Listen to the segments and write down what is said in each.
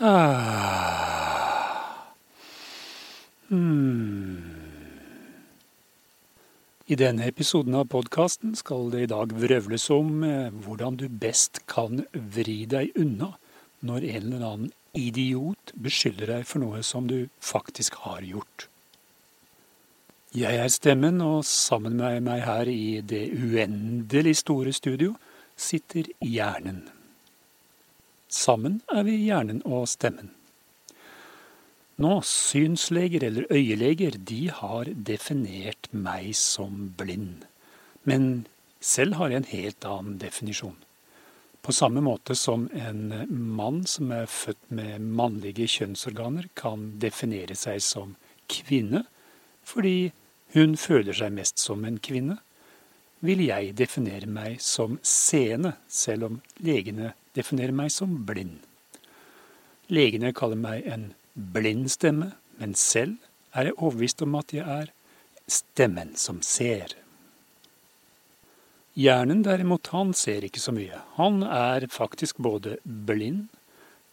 Ah. Hmm. I denne episoden av podkasten skal det i dag vrøvles om eh, hvordan du best kan vri deg unna når en eller annen idiot beskylder deg for noe som du faktisk har gjort. Jeg er stemmen, og sammen med meg her i det uendelig store studio sitter hjernen. Sammen er vi hjernen og stemmen. Nå, synsleger eller øyeleger, de har definert meg som blind. Men selv har jeg en helt annen definisjon. På samme måte som en mann som er født med mannlige kjønnsorganer, kan definere seg som kvinne fordi hun føler seg mest som en kvinne, vil jeg definere meg som seende, selv om legene definerer meg som blind. Legene kaller meg en blind stemme, men selv er jeg overbevist om at jeg er stemmen som ser. Hjernen derimot, han ser ikke så mye. Han er faktisk både blind,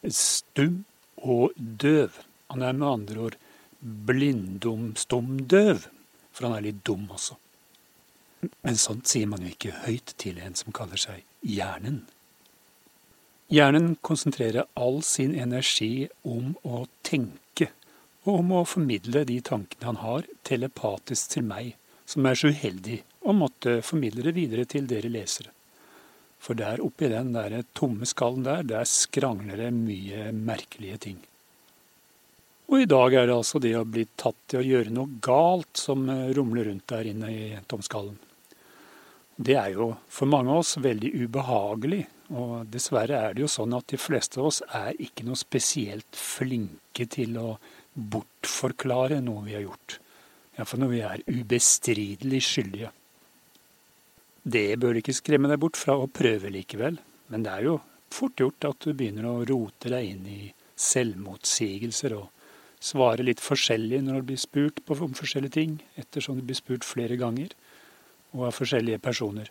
stum og døv. Han er med andre ord blinddomstumdøv, for han er litt dum også. Men sånt sier man jo ikke høyt til en som kaller seg hjernen. Hjernen konsentrerer all sin energi om å tenke, og om å formidle de tankene han har, telepatisk til meg, som er så uheldig å måtte formidle det videre til dere lesere. For der oppi den der tomme skallen der, der skrangler det mye merkelige ting. Og i dag er det altså det å bli tatt til å gjøre noe galt som rumler rundt der inne i tomskallen. Det er jo for mange av oss veldig ubehagelig og dessverre er det jo sånn at de fleste av oss er ikke noe spesielt flinke til å bortforklare noe vi har gjort. Iallfall når vi er ubestridelig skyldige. Det bør ikke skremme deg bort fra å prøve likevel, men det er jo fort gjort at du begynner å rote deg inn i selvmotsigelser og svare litt forskjellig når du blir spurt om forskjellige ting, ettersom du blir spurt flere ganger, og av forskjellige personer.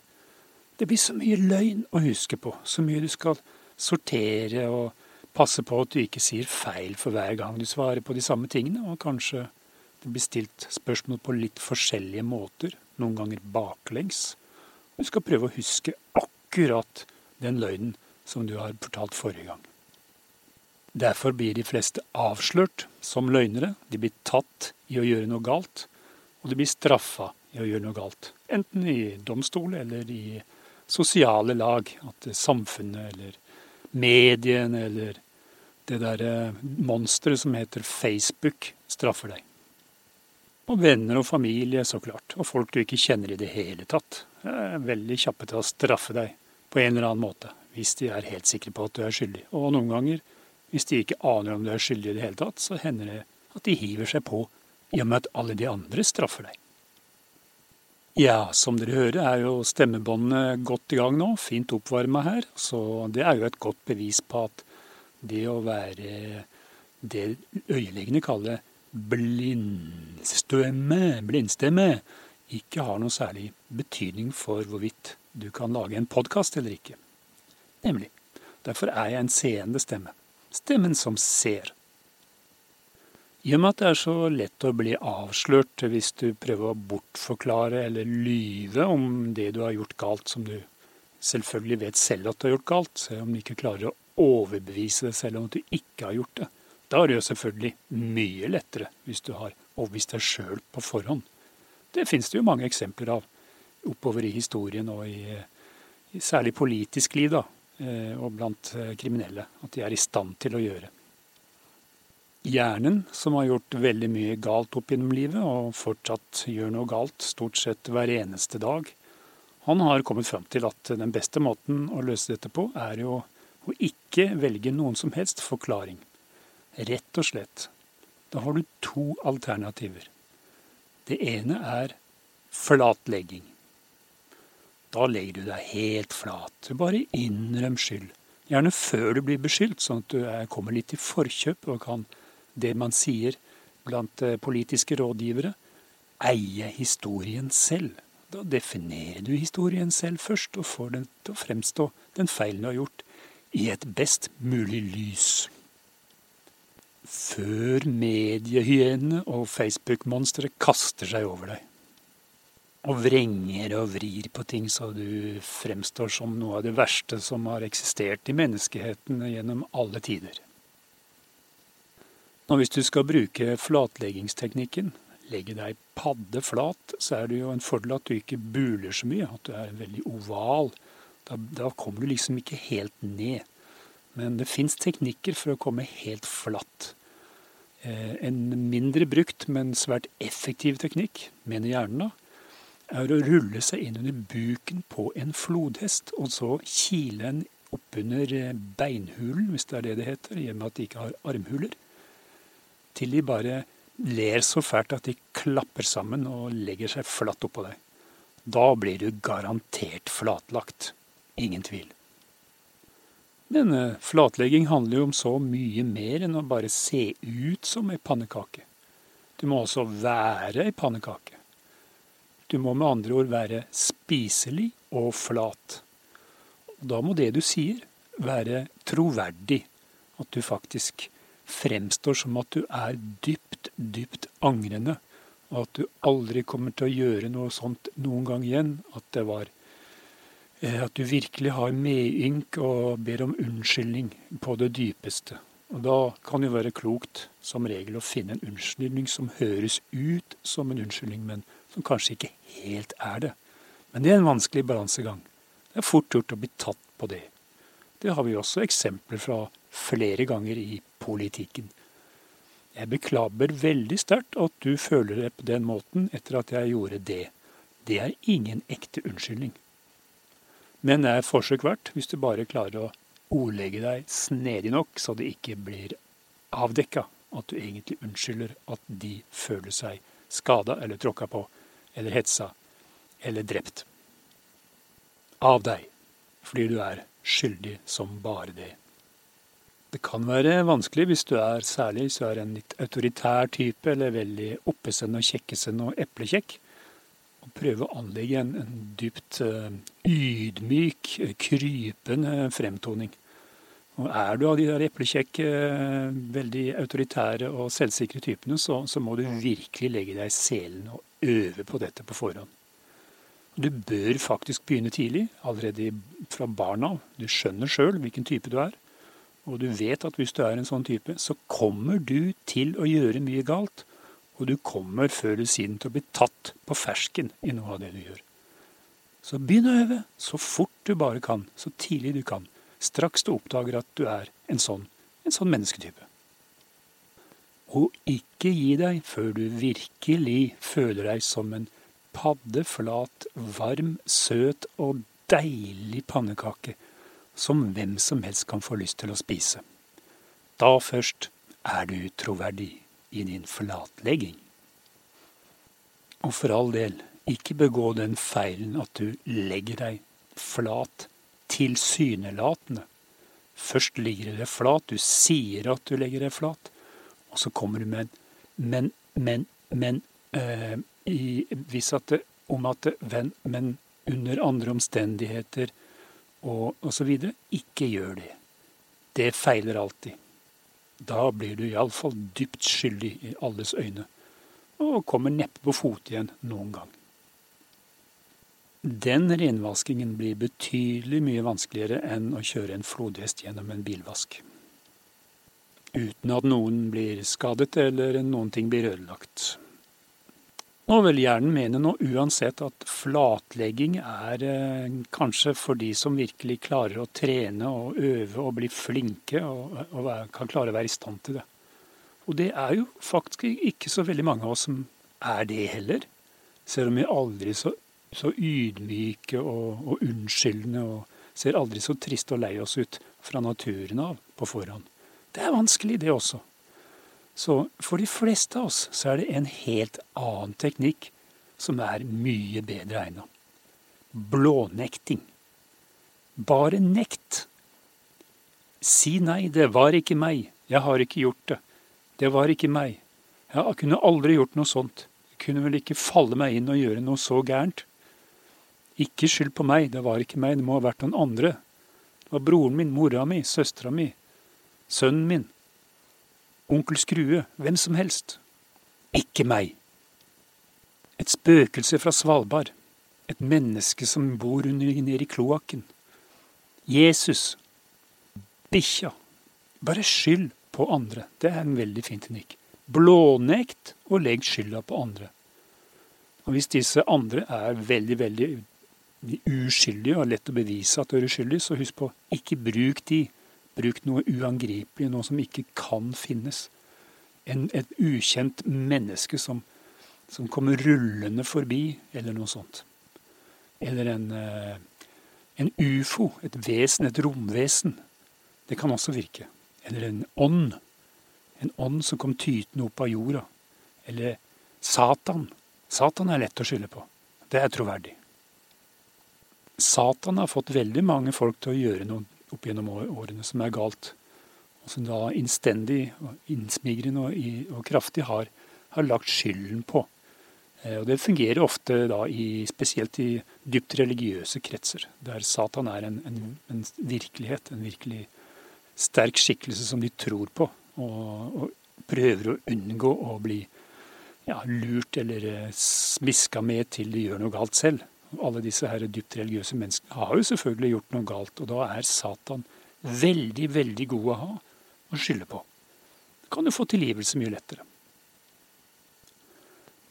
Det blir så mye løgn å huske på, så mye du skal sortere og passe på at du ikke sier feil for hver gang du svarer på de samme tingene, og kanskje det blir stilt spørsmål på litt forskjellige måter, noen ganger baklengs. Du skal prøve å huske akkurat den løgnen som du har fortalt forrige gang. Derfor blir de fleste avslørt som løgnere. De blir tatt i å gjøre noe galt, og de blir straffa i å gjøre noe galt. Enten i domstol eller i sosiale lag. At samfunnet eller mediene eller det derre monsteret som heter Facebook, straffer deg. Og venner og familie, så klart. Og folk du ikke kjenner i det hele tatt. Er veldig kjappe til å straffe deg på en eller annen måte. Hvis de er helt sikre på at du er skyldig. Og noen ganger, hvis de ikke aner om du er skyldig i det hele tatt, så hender det at de hiver seg på i og med at alle de andre straffer deg. Ja, som dere hører er jo stemmebåndene godt i gang nå, fint oppvarma her. Så det er jo et godt bevis på at det å være det øyelegene kaller blindstemme, blindstemme, ikke har noe særlig betydning for hvorvidt du kan lage en podkast eller ikke. Nemlig. Derfor er jeg en seende stemme. Stemmen som ser. I og med at det er så lett å bli avslørt hvis du prøver å bortforklare eller lyve om det du har gjort galt, som du selvfølgelig vet selv at du har gjort galt, selv om du ikke klarer å overbevise deg selv om at du ikke har gjort det. Da er det jo selvfølgelig mye lettere hvis du har overbevist deg sjøl på forhånd. Det finnes det jo mange eksempler av oppover i historien og i, særlig politisk liv, da, eh, og blant eh, kriminelle. At de er i stand til å gjøre. Hjernen, som har gjort veldig mye galt opp gjennom livet, og fortsatt gjør noe galt stort sett hver eneste dag, han har kommet fram til at den beste måten å løse dette på, er jo å ikke velge noen som helst forklaring. Rett og slett. Da har du to alternativer. Det ene er flatlegging. Da legger du deg helt flat. Bare innrøm skyld. Gjerne før du blir beskyldt, sånn at du kommer litt i forkjøp og kan det man sier blant eh, politiske rådgivere, eie historien selv. Da definerer du historien selv først, og får den til å fremstå, den feilen du har gjort, i et best mulig lys. før mediehyenene og Facebook-monstre kaster seg over deg. Og vrenger og vrir på ting så du fremstår som noe av det verste som har eksistert i menneskeheten gjennom alle tider. Og hvis du skal bruke flatleggingsteknikken, legge deg padde flat, så er det jo en fordel at du ikke buler så mye, at du er veldig oval. Da, da kommer du liksom ikke helt ned. Men det fins teknikker for å komme helt flatt. Eh, en mindre brukt, men svært effektiv teknikk, mener hjernen da, er å rulle seg inn under buken på en flodhest, og så kile den oppunder eh, beinhulen, hvis det er det det heter, med at de ikke har armhuler, til de bare ler så fælt at de klapper sammen og legger seg flatt oppå deg. Da blir du garantert flatlagt. Ingen tvil. Men eh, flatlegging handler jo om så mye mer enn å bare se ut som ei pannekake. Du må også være ei pannekake. Du må med andre ord være spiselig og flat. Da må det du sier, være troverdig. At du faktisk fremstår som at du er dypt, dypt angrende. Og at du aldri kommer til å gjøre noe sånt noen gang igjen. At det var eh, At du virkelig har medynk og ber om unnskyldning på det dypeste. Og da kan det være klokt som regel å finne en unnskyldning som høres ut som en unnskyldning, men som kanskje ikke helt er det. Men det er en vanskelig balansegang. Det er fort gjort å bli tatt på det. Det har vi også eksempler fra flere ganger i politikken. Jeg beklager veldig sterkt at du føler det på den måten etter at jeg gjorde det. Det er ingen ekte unnskyldning. Men det er forsøk verdt hvis du bare klarer å ordlegge deg snedig nok så det ikke blir avdekka at du egentlig unnskylder at de føler seg skada eller tråkka på eller hetsa eller drept. Av deg, fordi du er skyldig som bare det. Det kan være vanskelig hvis du er særlig hvis du er en litt autoritær type eller veldig oppesende og kjekkesende og eplekjekk. Å prøve å anlegge en, en dypt uh, ydmyk, krypende fremtoning. Og er du av de der eplekjekke, veldig autoritære og selvsikre typene, så, så må du virkelig legge deg i selen og øve på dette på forhånd. Du bør faktisk begynne tidlig, allerede fra barna av. Du skjønner sjøl hvilken type du er. Og du vet at hvis du er en sånn type, så kommer du til å gjøre mye galt. Og du kommer før eller siden til å bli tatt på fersken i noe av det du gjør. Så begynn å øve så fort du bare kan, så tidlig du kan. Straks du oppdager at du er en sånn, en sånn mennesketype. Og ikke gi deg før du virkelig føler deg som en paddeflat, varm, søt og deilig pannekake som hvem som helst kan få lyst til å spise. Da først er du troverdig i din flatlegging. Og for all del, ikke begå den feilen at du legger deg flat, tilsynelatende. Først ligger du deg flat, du sier at du legger deg flat, og så kommer du med en men, men, men øh, i, hvis at det, om at det, men under andre omstendigheter og osv. Ikke gjør det. Det feiler alltid. Da blir du iallfall dypt skyldig i alles øyne, og kommer neppe på fote igjen noen gang. Den renvaskingen blir betydelig mye vanskeligere enn å kjøre en flodhest gjennom en bilvask. Uten at noen blir skadet eller noen ting blir ødelagt. Nå vil hjernen mene nå uansett at flatlegging er eh, kanskje for de som virkelig klarer å trene og øve og bli flinke og, og være, kan klare å være i stand til det. Og det er jo faktisk ikke så veldig mange av oss som er det heller. Selv om vi aldri så, så ydmyke og, og unnskyldende og ser aldri så triste og lei oss ut fra naturen av på forhånd. Det er vanskelig, det også. Så for de fleste av oss så er det en helt annen teknikk som er mye bedre egna. Blånekting. Bare nekt. Si nei, det var ikke meg, jeg har ikke gjort det. Det var ikke meg. Jeg kunne aldri gjort noe sånt. Jeg kunne vel ikke falle meg inn og gjøre noe så gærent. Ikke skyld på meg, det var ikke meg, det må ha vært noen andre. Det var broren min, mora mi, søstera mi, sønnen min. Onkel Skrue, hvem som helst. Ikke meg. Et spøkelse fra Svalbard. Et menneske som bor under nede i kloakken. Jesus. Bikkja. Bare skyld på andre. Det er en veldig fin teknikk. Blånekt og legg skylda på andre. Og Hvis disse andre er veldig, veldig uskyldige og lett å bevise at de er uskyldige, så husk på, ikke bruk de. Bruk noe uangripelig, noe som ikke kan finnes. En, et ukjent menneske som, som, kommer rullende forbi, eller noe sånt. Eller en, eh, en ufo, et vesen, et romvesen. Det kan også virke. Eller en ånd. En ånd som kom tytende opp av jorda. Eller Satan. Satan er lett å skylde på. Det er troverdig. Satan har fått veldig mange folk til å gjøre noe opp gjennom årene som er galt. Og som da innstendig, innsmigrende og, og, kraftig har, har lagt skylden på. Eh, og Det fungerer ofte da i, spesielt i dypt religiøse kretser, der Satan er en, en, en virkelighet, en virkelig sterk skikkelse som de tror på, og, og prøver å unngå å bli ja, lurt eller eh, smiska med til de gjør noe galt selv. Alle disse her dypt religiøse menneskene har jo selvfølgelig gjort noe galt, og da er Satan veldig, veldig god å ha å skylde på. Da kan du få tilgivelse mye lettere.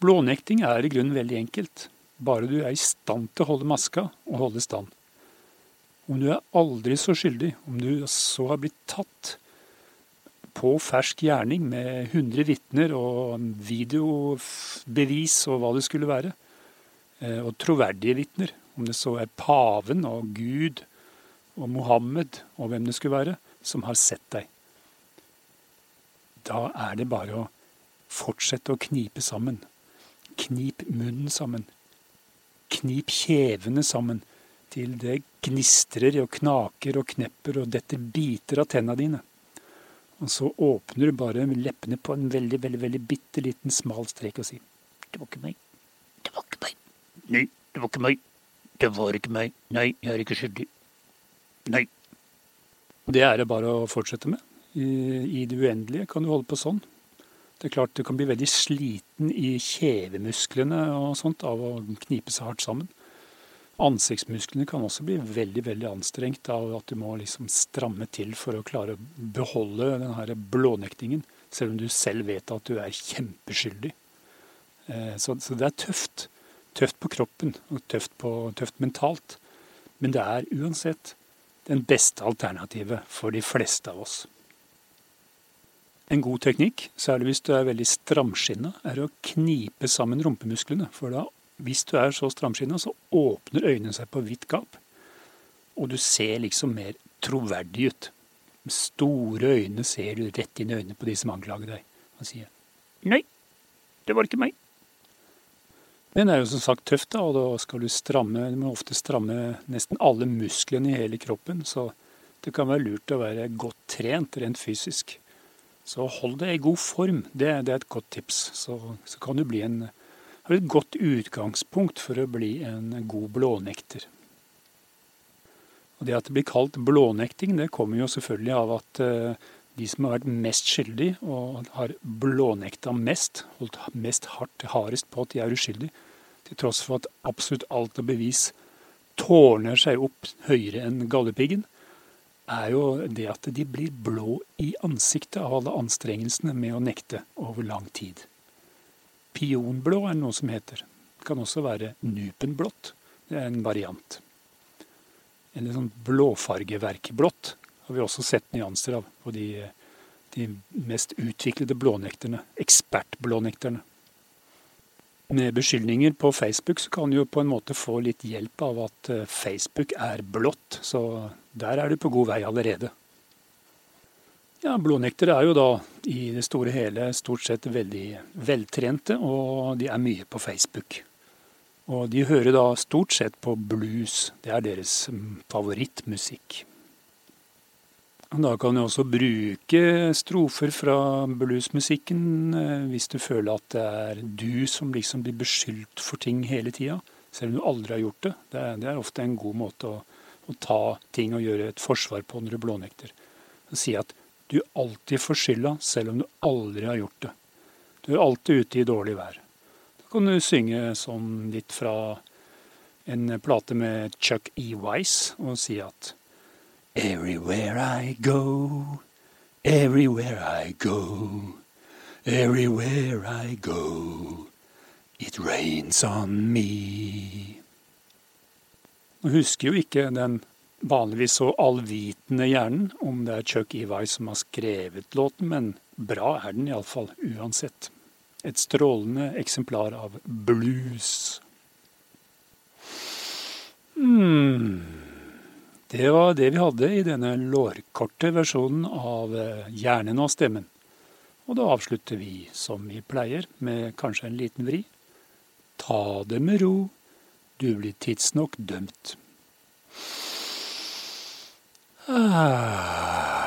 Blånekting er i grunnen veldig enkelt, bare du er i stand til å holde maska og holde stand. Om du er aldri så skyldig, om du så har blitt tatt på fersk gjerning med 100 vitner og videobevis og hva det skulle være, og troverdige vitner, om det så er paven og Gud og Mohammed og hvem det skulle være, som har sett deg. Da er det bare å fortsette å knipe sammen Knip munnen sammen. Knip kjevene sammen til det gnistrer og knaker og knepper og detter biter av tenna dine. Og så åpner du bare leppene på en veldig, veldig, veldig bitte liten smal strek og sier Det var ikke meg. Det var ikke meg. Nei, det var ikke meg. Det var ikke meg. Nei, jeg er ikke skyldig. Nei. Det er det bare å fortsette med. I, I det uendelige kan du holde på sånn. Det er klart du kan bli veldig sliten i kjevemusklene og sånt av å knipe seg hardt sammen. Ansiktsmusklene kan også bli veldig veldig anstrengt av at du må liksom stramme til for å klare å beholde denne blånektingen, selv om du selv vet at du er kjempeskyldig. Eh, så, så det er tøft. Tøft på kroppen og tøft, på, tøft mentalt. Men det er uansett den beste alternativet for de fleste av oss. En god teknikk, særlig hvis du er veldig stramskinna, er å knipe sammen rumpemusklene. For da, hvis du er så stramskinna, så åpner øynene seg på vidt gap. Og du ser liksom mer troverdig ut. Med store øyne ser du rett inn i øynene på de som anklager deg, og sier nei, det var ikke meg. Men det er jo som sagt tøft, da, og da skal du stramme Du må ofte stramme nesten alle musklene i hele kroppen, så det kan være lurt å være godt trent rent fysisk. Så hold deg i god form. Det, det er et godt tips. Så, så kan du bli en, har et godt utgangspunkt for å bli en god blånekter. Og Det at det blir kalt blånekting, det kommer jo selvfølgelig av at uh, de som har vært mest skyldige og har blånekta mest, holdt mest hardt, hardest på at de er uskyldige, til tross for at absolutt alt av bevis tårner seg opp høyere enn gallepiggen, er jo det at de blir blå i ansiktet av alle anstrengelsene med å nekte over lang tid. Pionblå er noe som heter. Det kan også være nupenblått. Det er en variant. Eller sånn blåfargeverkblått har vi også sett nyanser av på de, de mest utviklede blånekterne. Ekspertblånekterne med beskyldninger på Facebook, så kan du jo på en måte få litt hjelp av at eh, Facebook er blått. Så der er du på god vei allerede. Ja, Blånektere er jo da i det store hele stort sett veldig veltrente, og de er mye på Facebook. Og de hører da stort sett på blues. Det er deres mm, favorittmusikk. Da kan du også bruke strofer fra bluesmusikken eh, hvis du føler at det er du som liksom blir beskyldt for ting hele tida, selv om du aldri har gjort det. Det er, det er ofte en god måte å, å, ta ting og gjøre et forsvar på når du blånekter. Å si at du alltid får skylda, selv om du aldri har gjort det. Du er alltid ute i dårlig vær. Da kan du synge sånn litt fra en plate med Chuck E. Wise og si at Everywhere I go, everywhere I go, everywhere I go, it rains on me. Nå husker jo ikke den vanligvis så allvitende hjernen om det er Chuck Ivai som har skrevet låten, men bra er den iallfall uansett. Et strålende eksemplar av blues. Hmm. Det var det vi hadde i denne lårkorte versjonen av eh, Hjernen og stemmen. Og da avslutter vi som vi pleier, med kanskje en liten vri. Ta det med ro, du blir tidsnok dømt. Ah.